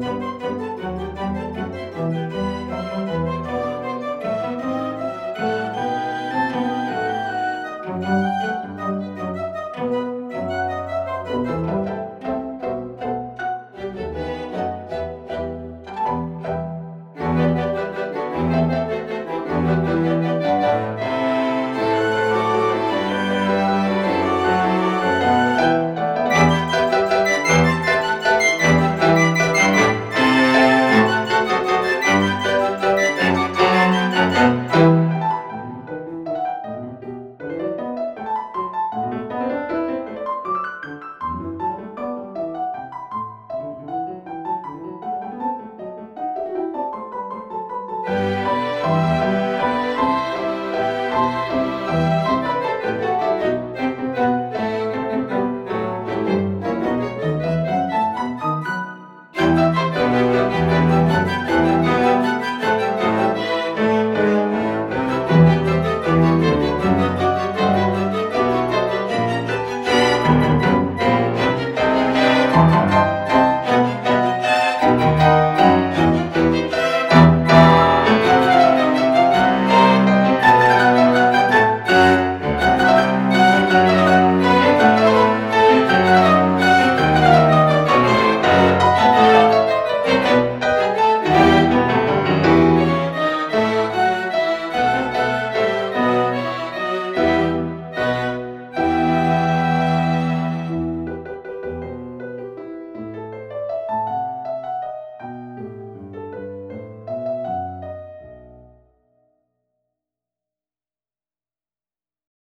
Música